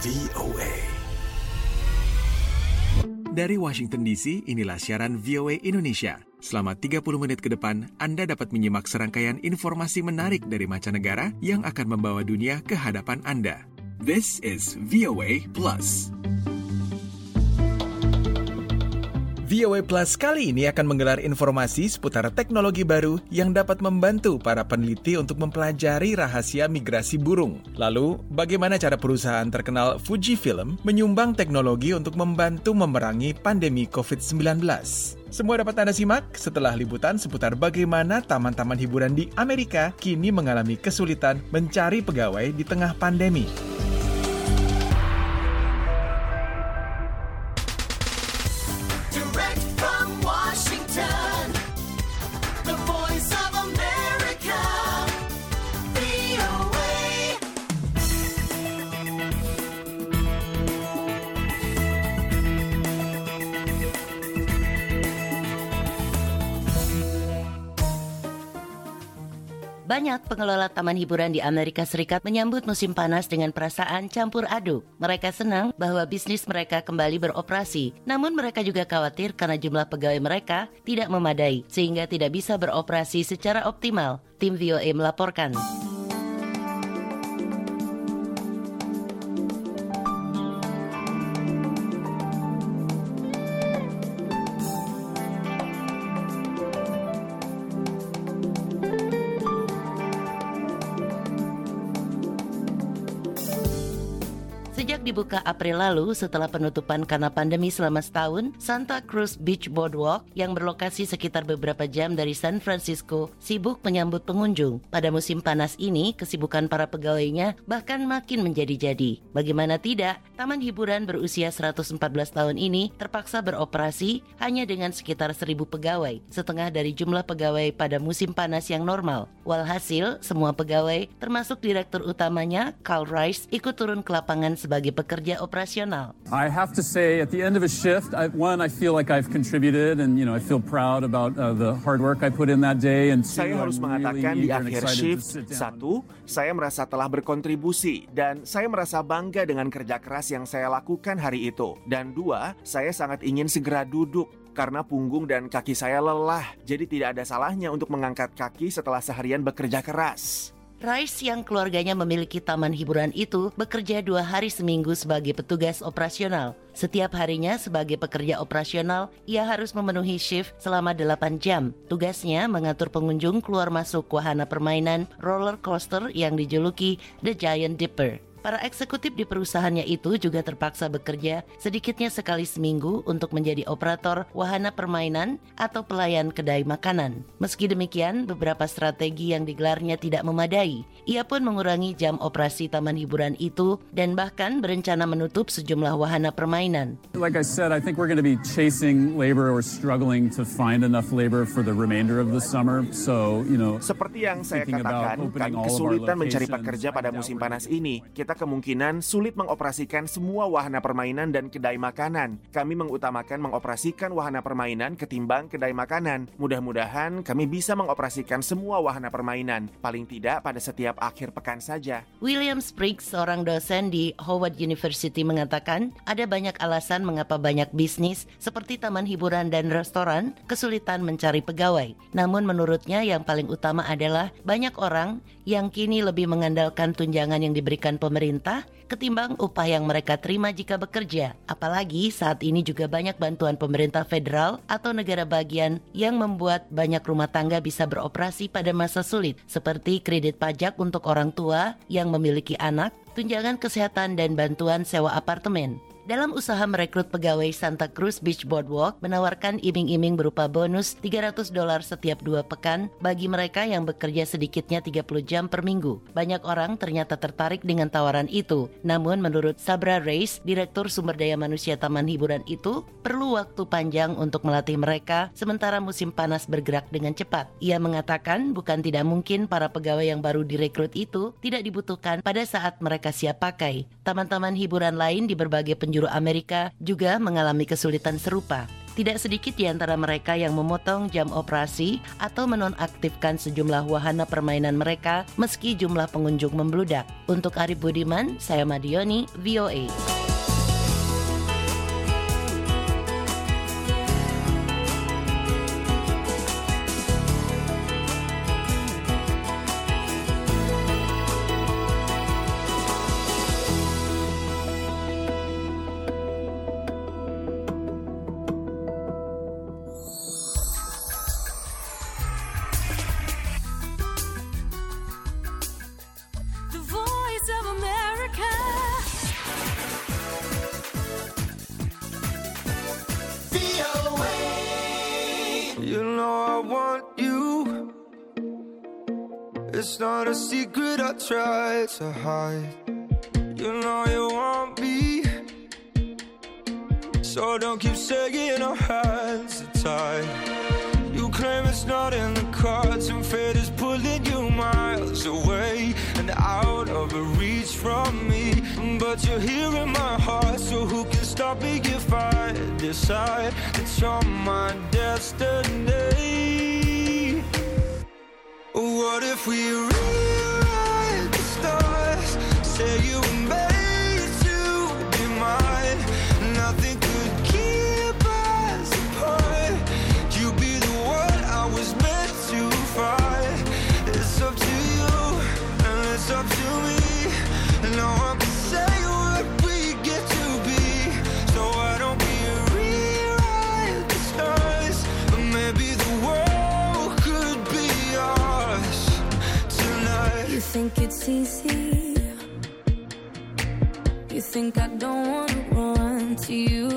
VOA. Dari Washington DC, inilah siaran VOA Indonesia. Selama 30 menit ke depan, Anda dapat menyimak serangkaian informasi menarik dari mancanegara yang akan membawa dunia ke hadapan Anda. This is VOA Plus. VOA Plus kali ini akan menggelar informasi seputar teknologi baru yang dapat membantu para peneliti untuk mempelajari rahasia migrasi burung. Lalu, bagaimana cara perusahaan terkenal Fujifilm menyumbang teknologi untuk membantu memerangi pandemi COVID-19? Semua dapat Anda simak setelah liputan seputar bagaimana taman-taman hiburan di Amerika kini mengalami kesulitan mencari pegawai di tengah pandemi. Banyak pengelola taman hiburan di Amerika Serikat menyambut musim panas dengan perasaan campur aduk. Mereka senang bahwa bisnis mereka kembali beroperasi, namun mereka juga khawatir karena jumlah pegawai mereka tidak memadai sehingga tidak bisa beroperasi secara optimal. Tim VOA melaporkan. Dibuka April lalu setelah penutupan karena pandemi selama setahun, Santa Cruz Beach Boardwalk yang berlokasi sekitar beberapa jam dari San Francisco sibuk menyambut pengunjung. Pada musim panas ini, kesibukan para pegawainya bahkan makin menjadi-jadi. Bagaimana tidak, taman hiburan berusia 114 tahun ini terpaksa beroperasi hanya dengan sekitar 1000 pegawai, setengah dari jumlah pegawai pada musim panas yang normal. Walhasil, semua pegawai, termasuk direktur utamanya, Carl Rice, ikut turun ke lapangan sebagai pekerja operasional. I have to say, at the end of a shift, I, one, I feel like I've contributed, and you know, I feel proud about uh, the hard work I put in that day. And two, Saya harus I'm really mengatakan di akhir shift, satu, saya merasa telah berkontribusi dan saya merasa bangga dengan kerja keras yang saya lakukan hari itu. Dan dua, saya sangat ingin segera duduk karena punggung dan kaki saya lelah. Jadi tidak ada salahnya untuk mengangkat kaki setelah seharian bekerja keras. Rice yang keluarganya memiliki taman hiburan itu bekerja dua hari seminggu sebagai petugas operasional. Setiap harinya sebagai pekerja operasional, ia harus memenuhi shift selama 8 jam. Tugasnya mengatur pengunjung keluar masuk wahana permainan roller coaster yang dijuluki The Giant Dipper. Para eksekutif di perusahaannya itu juga terpaksa bekerja sedikitnya sekali seminggu untuk menjadi operator wahana permainan atau pelayan kedai makanan. Meski demikian, beberapa strategi yang digelarnya tidak memadai. Ia pun mengurangi jam operasi taman hiburan itu dan bahkan berencana menutup sejumlah wahana permainan. Like I said, I think we're going to be chasing labor or struggling to find enough labor for the remainder of the summer. So, you know, Seperti yang saya katakan, kami kesulitan mencari pekerja pada musim panas ini. Kita kemungkinan sulit mengoperasikan semua wahana permainan dan kedai makanan. Kami mengutamakan mengoperasikan wahana permainan ketimbang kedai makanan. Mudah-mudahan kami bisa mengoperasikan semua wahana permainan, paling tidak pada setiap akhir pekan saja. William Spriggs, seorang dosen di Howard University mengatakan ada banyak alasan mengapa banyak bisnis seperti taman hiburan dan restoran kesulitan mencari pegawai. Namun menurutnya yang paling utama adalah banyak orang yang kini lebih mengandalkan tunjangan yang diberikan pemerintah ketimbang upah yang mereka terima jika bekerja. Apalagi saat ini juga banyak bantuan pemerintah federal atau negara bagian yang membuat banyak rumah tangga bisa beroperasi pada masa sulit, seperti kredit pajak untuk orang tua yang memiliki anak, tunjangan kesehatan dan bantuan sewa apartemen. Dalam usaha merekrut pegawai Santa Cruz Beach Boardwalk menawarkan iming-iming berupa bonus 300 dolar setiap dua pekan bagi mereka yang bekerja sedikitnya 30 jam per minggu. Banyak orang ternyata tertarik dengan tawaran itu. Namun menurut Sabra Reis, Direktur Sumber Daya Manusia Taman Hiburan itu, perlu waktu panjang untuk melatih mereka sementara musim panas bergerak dengan cepat. Ia mengatakan bukan tidak mungkin para pegawai yang baru direkrut itu tidak dibutuhkan pada saat mereka siap pakai. Taman-taman hiburan lain di berbagai penjuru Amerika juga mengalami kesulitan serupa. Tidak sedikit di antara mereka yang memotong jam operasi atau menonaktifkan sejumlah wahana permainan mereka meski jumlah pengunjung membludak. Untuk Arif Budiman, saya Madioni, VOA. You know I want you. It's not a secret I try to hide. You know you want me. So don't keep saying our hands are tied. You claim it's not in the cards, and fate is pulling you miles away and out of reach from me. But you're here in my heart, so who can stop me if I decide that you're my destiny? What if we rewrite the stars? Say you were it's easy? You think I don't wanna run to you?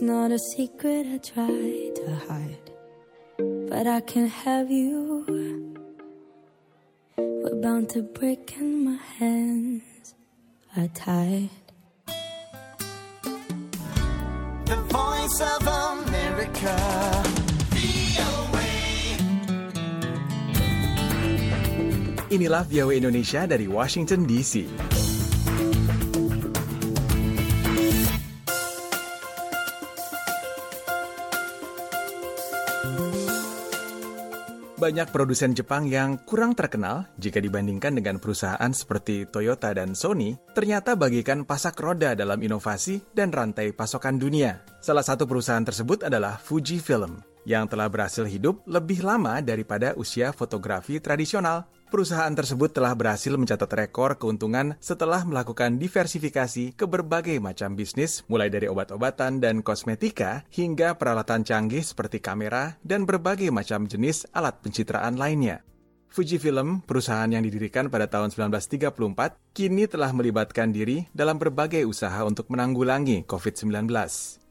It's not a secret I try to hide, but I can't have you. We're bound to break and my hands. Are tied. The voice of America. Inilah VOA Indonesia dari Washington DC. Banyak produsen Jepang yang kurang terkenal jika dibandingkan dengan perusahaan seperti Toyota dan Sony, ternyata bagikan pasak roda dalam inovasi dan rantai pasokan dunia. Salah satu perusahaan tersebut adalah Fujifilm, yang telah berhasil hidup lebih lama daripada usia fotografi tradisional. Perusahaan tersebut telah berhasil mencatat rekor keuntungan setelah melakukan diversifikasi ke berbagai macam bisnis, mulai dari obat-obatan dan kosmetika hingga peralatan canggih seperti kamera dan berbagai macam jenis alat pencitraan lainnya. Fujifilm, perusahaan yang didirikan pada tahun 1934, kini telah melibatkan diri dalam berbagai usaha untuk menanggulangi COVID-19.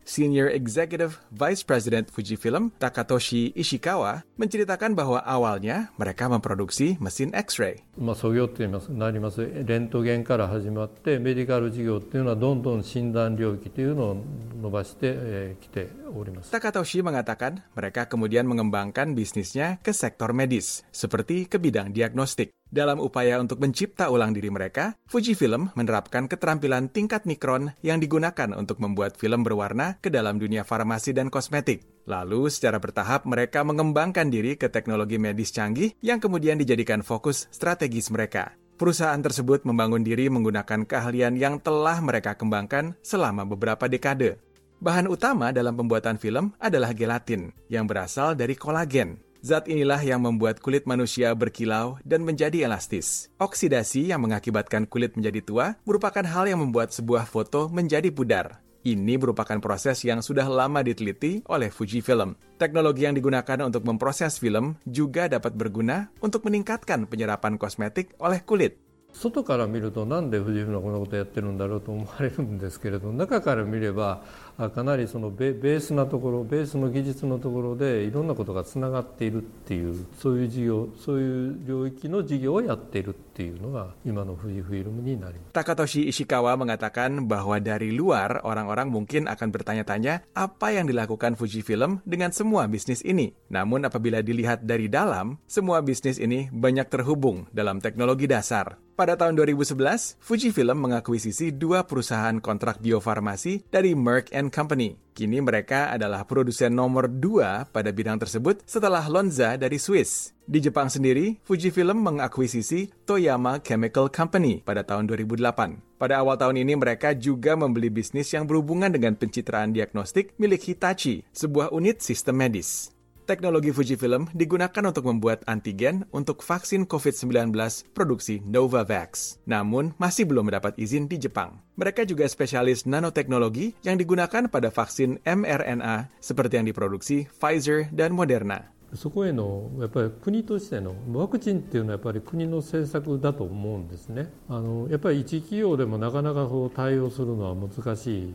Senior Executive Vice President Fujifilm, Takatoshi Ishikawa, menceritakan bahwa awalnya mereka memproduksi mesin X-ray. まあ、創業って言いますなりますレントゲンから始まってメディカル事業っていうのはどんどん診断領域というのを伸ばしてき、えー来ております Takatoshi mengatakan mereka kemudian mengembangkan bisnisnya ke sektor medis, seperti ke bidang diagnostik. Dalam upaya untuk mencipta ulang diri mereka, Fujifilm menerapkan keterampilan tingkat mikron yang digunakan untuk membuat film berwarna ke dalam dunia farmasi dan kosmetik. Lalu, secara bertahap mereka mengembangkan diri ke teknologi medis canggih yang kemudian dijadikan fokus strategis mereka. Perusahaan tersebut membangun diri menggunakan keahlian yang telah mereka kembangkan selama beberapa dekade. Bahan utama dalam pembuatan film adalah gelatin yang berasal dari kolagen. Zat inilah yang membuat kulit manusia berkilau dan menjadi elastis. Oksidasi yang mengakibatkan kulit menjadi tua merupakan hal yang membuat sebuah foto menjadi pudar. Ini merupakan proses yang sudah lama diteliti oleh Fujifilm. Teknologi yang digunakan untuk memproses film juga dapat berguna untuk meningkatkan penyerapan kosmetik oleh kulit. 外から見るとなんで富士フイルムはこんなことやってるんだろうと思われるんですけれど中から見ればあ かなりそのベベースなところベースの技術のところでいろんなことがつながっているっていうそういう事業そういう領域の事業をやっているっていうのが今の富士フイルムになります。 Takatoshi Ishikawa mengatakan bahwa dari luar orang-orang mungkin akan bertanya-tanya apa yang dilakukan Fujifilm dengan semua bisnis ini. Namun apabila dilihat dari dalam, semua bisnis ini banyak terhubung dalam teknologi dasar. Pada tahun 2011, Fujifilm mengakuisisi dua perusahaan kontrak biofarmasi dari Merck and Company. Kini mereka adalah produsen nomor dua pada bidang tersebut setelah Lonza dari Swiss. Di Jepang sendiri, Fujifilm mengakuisisi Toyama Chemical Company pada tahun 2008. Pada awal tahun ini mereka juga membeli bisnis yang berhubungan dengan pencitraan diagnostik milik Hitachi, sebuah unit sistem medis. Teknologi Fujifilm digunakan untuk membuat antigen untuk vaksin COVID-19 produksi Novavax. Namun, masih belum mendapat izin di Jepang. Mereka juga spesialis nanoteknologi yang digunakan pada vaksin mRNA seperti yang diproduksi Pfizer dan Moderna. そこへのやっぱり国としてのワクチンっていうのはやっぱり国の政策だと思うんですね。あのやっぱり一企業でもなかなかそう対応するのは難しい。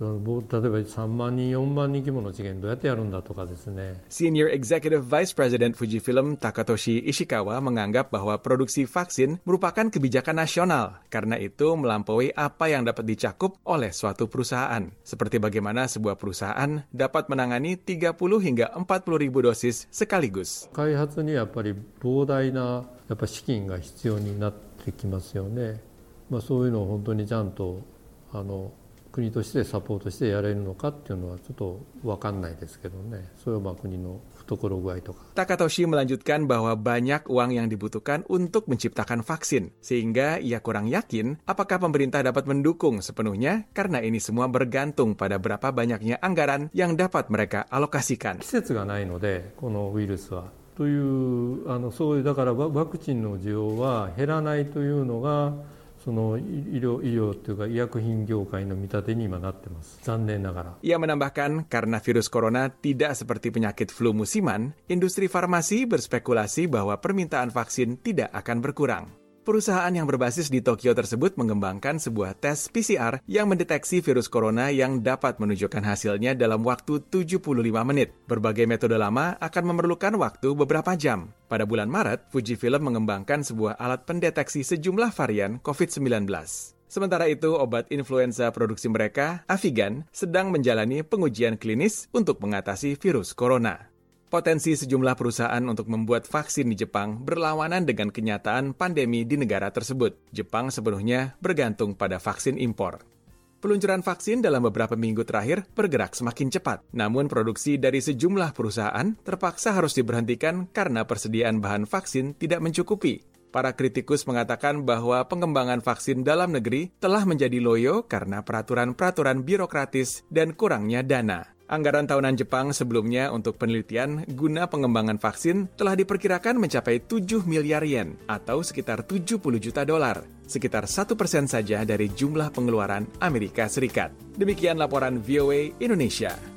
例えば3万人、4万人規模の治験どうやってやるんだとかですね。Senior Executive Vice President Fujifilm Takatoshi Ishikawa menganggap bahwa produksi vaksin merupakan kebijakan nasional, karena itu melampaui apa yang dapat dicakup oleh suatu perusahaan. Seperti bagaimana sebuah perusahaan dapat menangani 30 hingga 40 ribu dosis sekaligus. 開発にはやっぱり膨大なやっぱ資金が必要になってきますよね。まあ、そういうのを本当にちゃんとあの国としてサポートしてやれるのかっていうのはちょっと分かんないですけどね。それはまあ国の懐具合とか。 Takatoshi melanjutkan bahwa banyak uang yang dibutuhkan untuk menciptakan vaksin, sehingga ia kurang yakin apakah pemerintah dapat mendukung sepenuhnya karena ini semua bergantung pada berapa banyaknya anggaran yang dapat mereka alokasikan. 季節がないのでこのウイルスは。というあのそういうだからワワクチンの需要は減らないというのが その医療医療というか医薬品業界の見立てに今なってます残念ながら。 Ia menambahkan, karena virus corona tidak seperti penyakit flu musiman, industri farmasi berspekulasi bahwa permintaan vaksin tidak akan berkurang. Perusahaan yang berbasis di Tokyo tersebut mengembangkan sebuah tes PCR yang mendeteksi virus corona yang dapat menunjukkan hasilnya dalam waktu 75 menit. Berbagai metode lama akan memerlukan waktu beberapa jam. Pada bulan Maret, Fujifilm mengembangkan sebuah alat pendeteksi sejumlah varian COVID-19. Sementara itu, obat influenza produksi mereka, Avigan, sedang menjalani pengujian klinis untuk mengatasi virus corona. Potensi sejumlah perusahaan untuk membuat vaksin di Jepang berlawanan dengan kenyataan pandemi di negara tersebut. Jepang sepenuhnya bergantung pada vaksin impor. Peluncuran vaksin dalam beberapa minggu terakhir bergerak semakin cepat. Namun produksi dari sejumlah perusahaan terpaksa harus diberhentikan karena persediaan bahan vaksin tidak mencukupi. Para kritikus mengatakan bahwa pengembangan vaksin dalam negeri telah menjadi loyo karena peraturan-peraturan birokratis dan kurangnya dana. Anggaran tahunan Jepang sebelumnya untuk penelitian guna pengembangan vaksin telah diperkirakan mencapai 7 miliar yen atau sekitar 70 juta dolar, sekitar satu persen saja dari jumlah pengeluaran Amerika Serikat. Demikian laporan VOA Indonesia.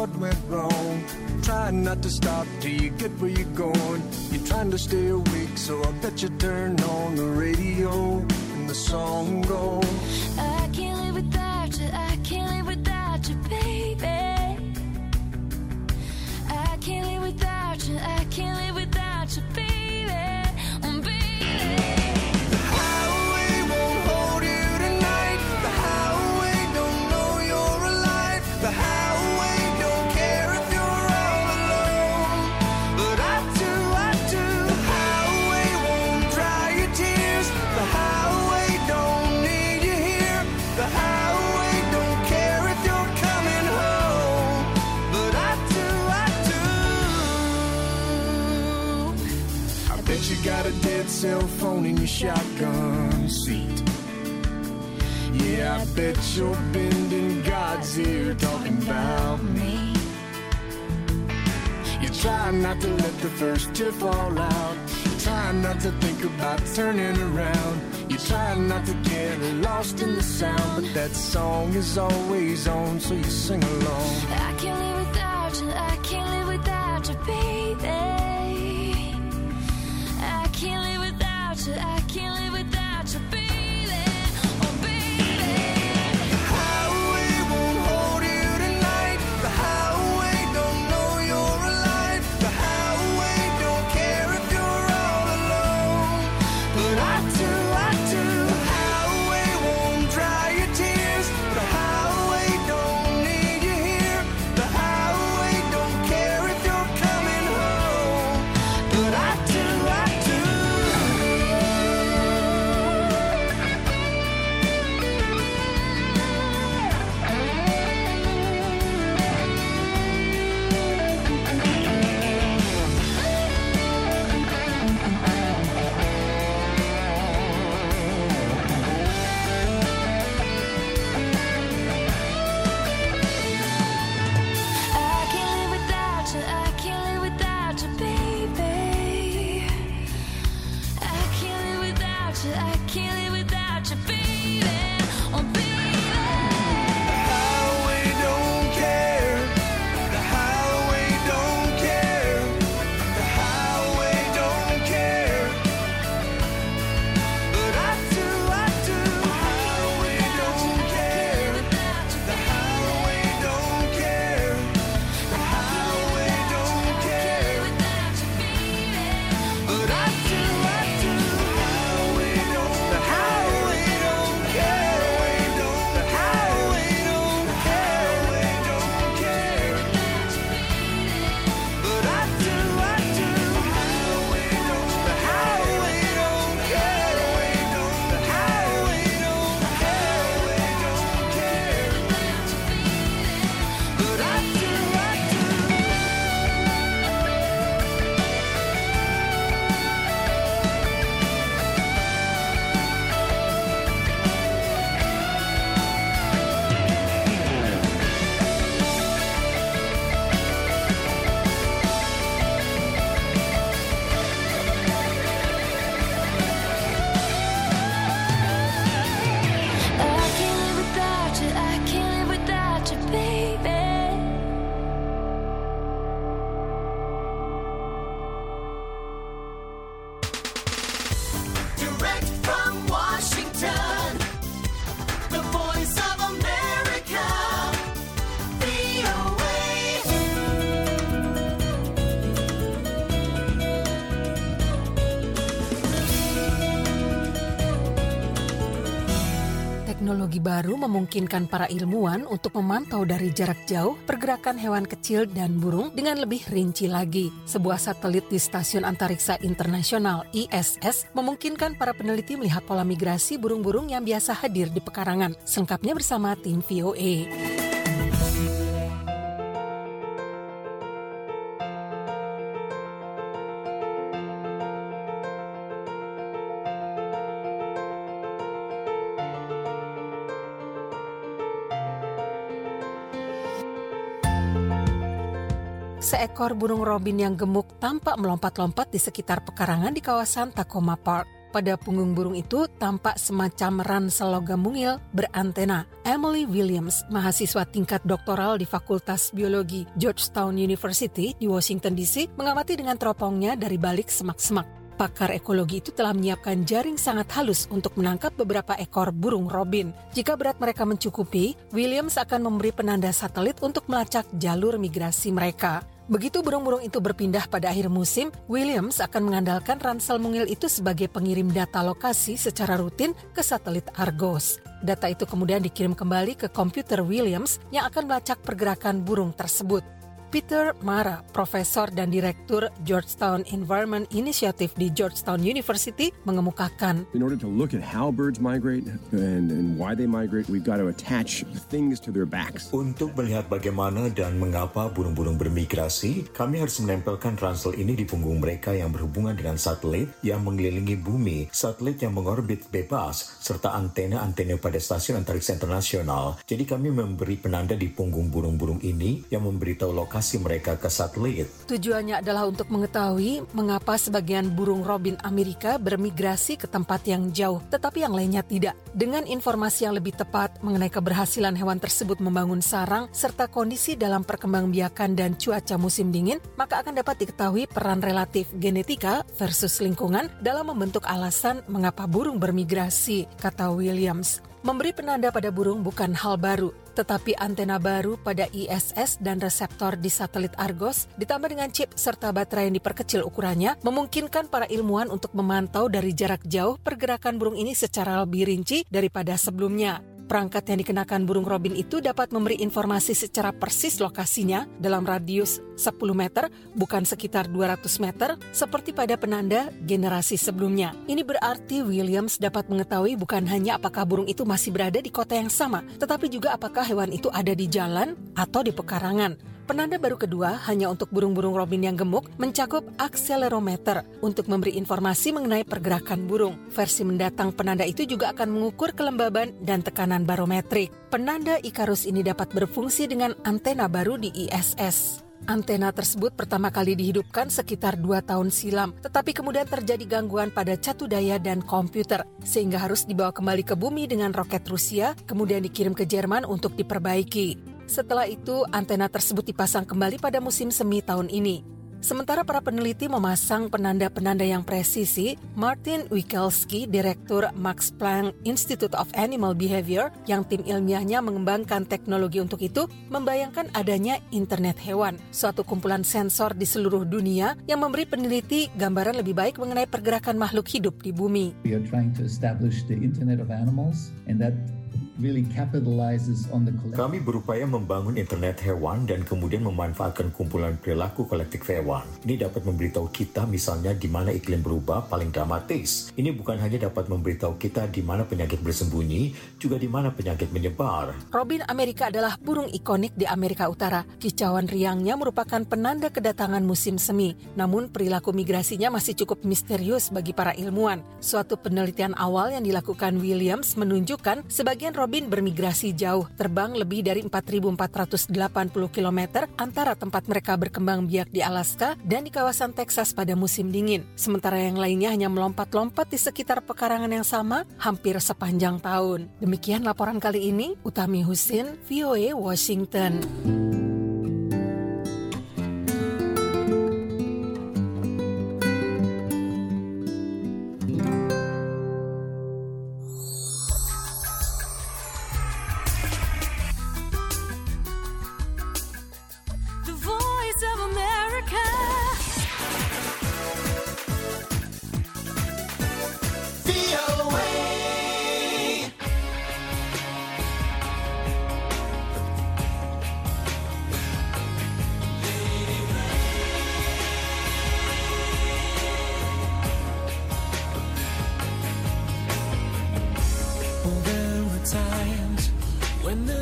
What went wrong. Try not to stop till you get where you're going. You're trying to stay awake, so I bet you turn on the radio and the song goes. I can't live without you. I can't live without you, baby. I can't live without you. I can't live without you, baby. Cell phone in your shotgun seat. Yeah, I bet you're bending God's ear talking about me. You try not to let the first tear fall out. You try not to think about turning around. You try not to get lost in the sound, but that song is always on, so you sing along. I can't live without you. I can't live without you, baby. You. I can't live Teknologi baru memungkinkan para ilmuwan untuk memantau dari jarak jauh pergerakan hewan kecil dan burung dengan lebih rinci lagi. Sebuah satelit di Stasiun Antariksa Internasional ISS memungkinkan para peneliti melihat pola migrasi burung-burung yang biasa hadir di pekarangan. Selengkapnya bersama tim VOA. Seekor burung robin yang gemuk tampak melompat-lompat di sekitar pekarangan di kawasan Tacoma Park. Pada punggung burung itu tampak semacam ransel logam mungil berantena. Emily Williams, mahasiswa tingkat doktoral di Fakultas Biologi Georgetown University di Washington DC, mengamati dengan teropongnya dari balik semak-semak. Pakar ekologi itu telah menyiapkan jaring sangat halus untuk menangkap beberapa ekor burung robin. Jika berat mereka mencukupi, Williams akan memberi penanda satelit untuk melacak jalur migrasi mereka. Begitu burung-burung itu berpindah pada akhir musim, Williams akan mengandalkan ransel mungil itu sebagai pengirim data lokasi secara rutin ke satelit Argos. Data itu kemudian dikirim kembali ke komputer Williams yang akan melacak pergerakan burung tersebut. Peter Mara, profesor dan direktur Georgetown Environment Initiative di Georgetown University, mengemukakan In order to look at how birds migrate and, and why they migrate, we've got to attach things to their backs. Untuk melihat bagaimana dan mengapa burung-burung bermigrasi, kami harus menempelkan ransel ini di punggung mereka yang berhubungan dengan satelit yang mengelilingi bumi, satelit yang mengorbit bebas, serta antena-antena pada stasiun antariksa internasional. Jadi kami memberi penanda di punggung burung-burung ini yang memberitahu lokasi mereka ke satelit. Tujuannya adalah untuk mengetahui mengapa sebagian burung robin Amerika bermigrasi ke tempat yang jauh, tetapi yang lainnya tidak. Dengan informasi yang lebih tepat mengenai keberhasilan hewan tersebut membangun sarang serta kondisi dalam perkembangbiakan dan cuaca musim dingin, maka akan dapat diketahui peran relatif genetika versus lingkungan dalam membentuk alasan mengapa burung bermigrasi, kata Williams. Memberi penanda pada burung bukan hal baru, tetapi antena baru pada ISS dan reseptor di satelit Argos ditambah dengan chip serta baterai yang diperkecil ukurannya memungkinkan para ilmuwan untuk memantau dari jarak jauh pergerakan burung ini secara lebih rinci daripada sebelumnya. Perangkat yang dikenakan burung robin itu dapat memberi informasi secara persis lokasinya dalam radius 10 meter, bukan sekitar 200 meter, seperti pada penanda generasi sebelumnya. Ini berarti Williams dapat mengetahui bukan hanya apakah burung itu masih berada di kota yang sama, tetapi juga apakah hewan itu ada di jalan atau di pekarangan. Penanda baru kedua hanya untuk burung-burung robin yang gemuk mencakup akselerometer untuk memberi informasi mengenai pergerakan burung. Versi mendatang penanda itu juga akan mengukur kelembaban dan tekanan barometrik. Penanda Icarus ini dapat berfungsi dengan antena baru di ISS. Antena tersebut pertama kali dihidupkan sekitar dua tahun silam, tetapi kemudian terjadi gangguan pada catu daya dan komputer, sehingga harus dibawa kembali ke bumi dengan roket Rusia, kemudian dikirim ke Jerman untuk diperbaiki. Setelah itu, antena tersebut dipasang kembali pada musim semi tahun ini. Sementara para peneliti memasang penanda-penanda yang presisi, Martin Wikelski, Direktur Max Planck Institute of Animal Behavior, yang tim ilmiahnya mengembangkan teknologi untuk itu, membayangkan adanya internet hewan, suatu kumpulan sensor di seluruh dunia yang memberi peneliti gambaran lebih baik mengenai pergerakan makhluk hidup di bumi. We are trying to establish the Internet of Animals, and that really capitalizes on the collective. Kami berupaya membangun internet hewan dan kemudian memanfaatkan kumpulan perilaku kolektif hewan. Ini dapat memberitahu kita misalnya di mana iklim berubah paling dramatis. Ini bukan hanya dapat memberitahu kita di mana penyakit bersembunyi, juga di mana penyakit menyebar. Robin Amerika adalah burung ikonik di Amerika Utara. Kicauan riangnya merupakan penanda kedatangan musim semi. Namun perilaku migrasinya masih cukup misterius bagi para ilmuwan. Suatu penelitian awal yang dilakukan Williams menunjukkan sebagian robin bermigrasi jauh, terbang lebih dari 4.480 km antara tempat mereka berkembang biak di Alaska dan di kawasan Texas pada musim dingin. Sementara yang lainnya hanya melompat-lompat di sekitar pekarangan yang sama hampir sepanjang tahun. Demikian laporan kali ini, Utami Husin, VOA Washington.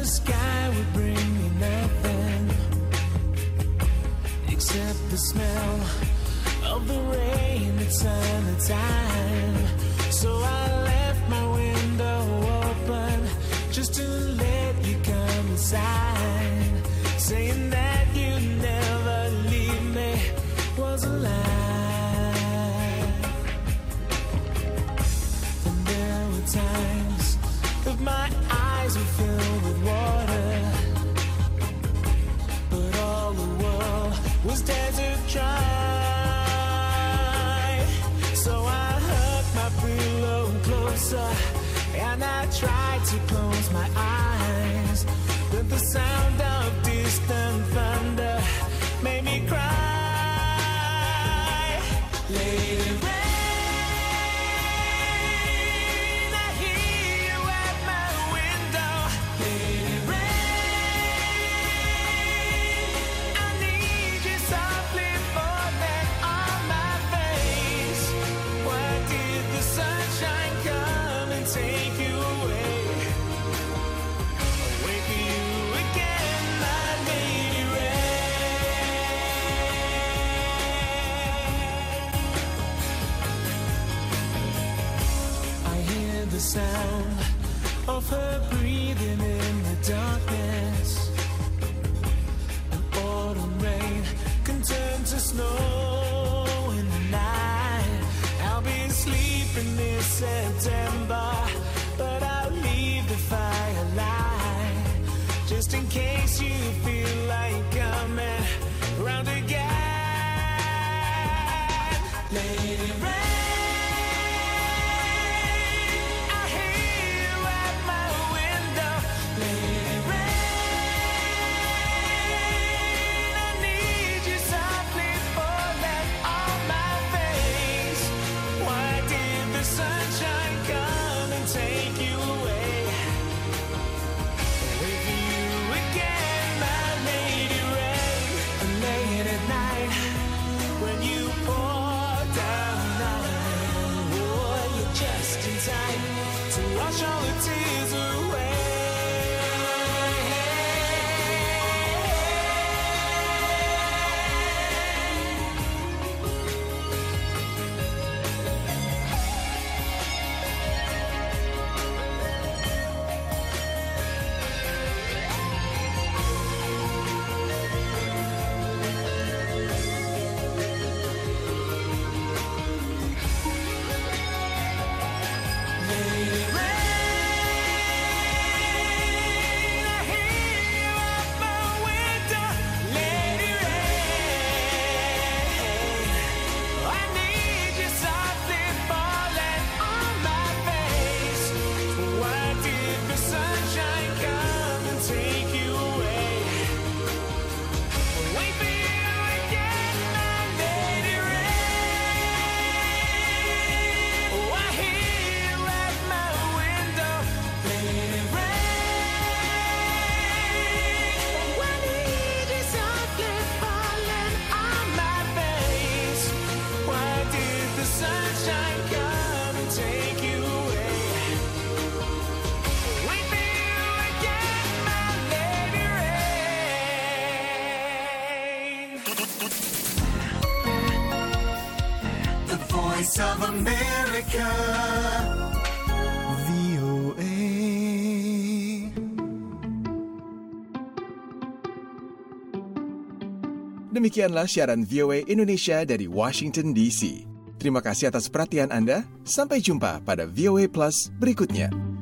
Sky would bring me nothing except the smell of the rain at summertime. So I left was desert dry. So I hugged my pillow closer and I tried to close my eyes, but the sound. Lady rain. America. Demikianlah siaran VOA Indonesia dari Washington DC. Terima kasih atas perhatian Anda. Sampai jumpa pada VOA Plus berikutnya.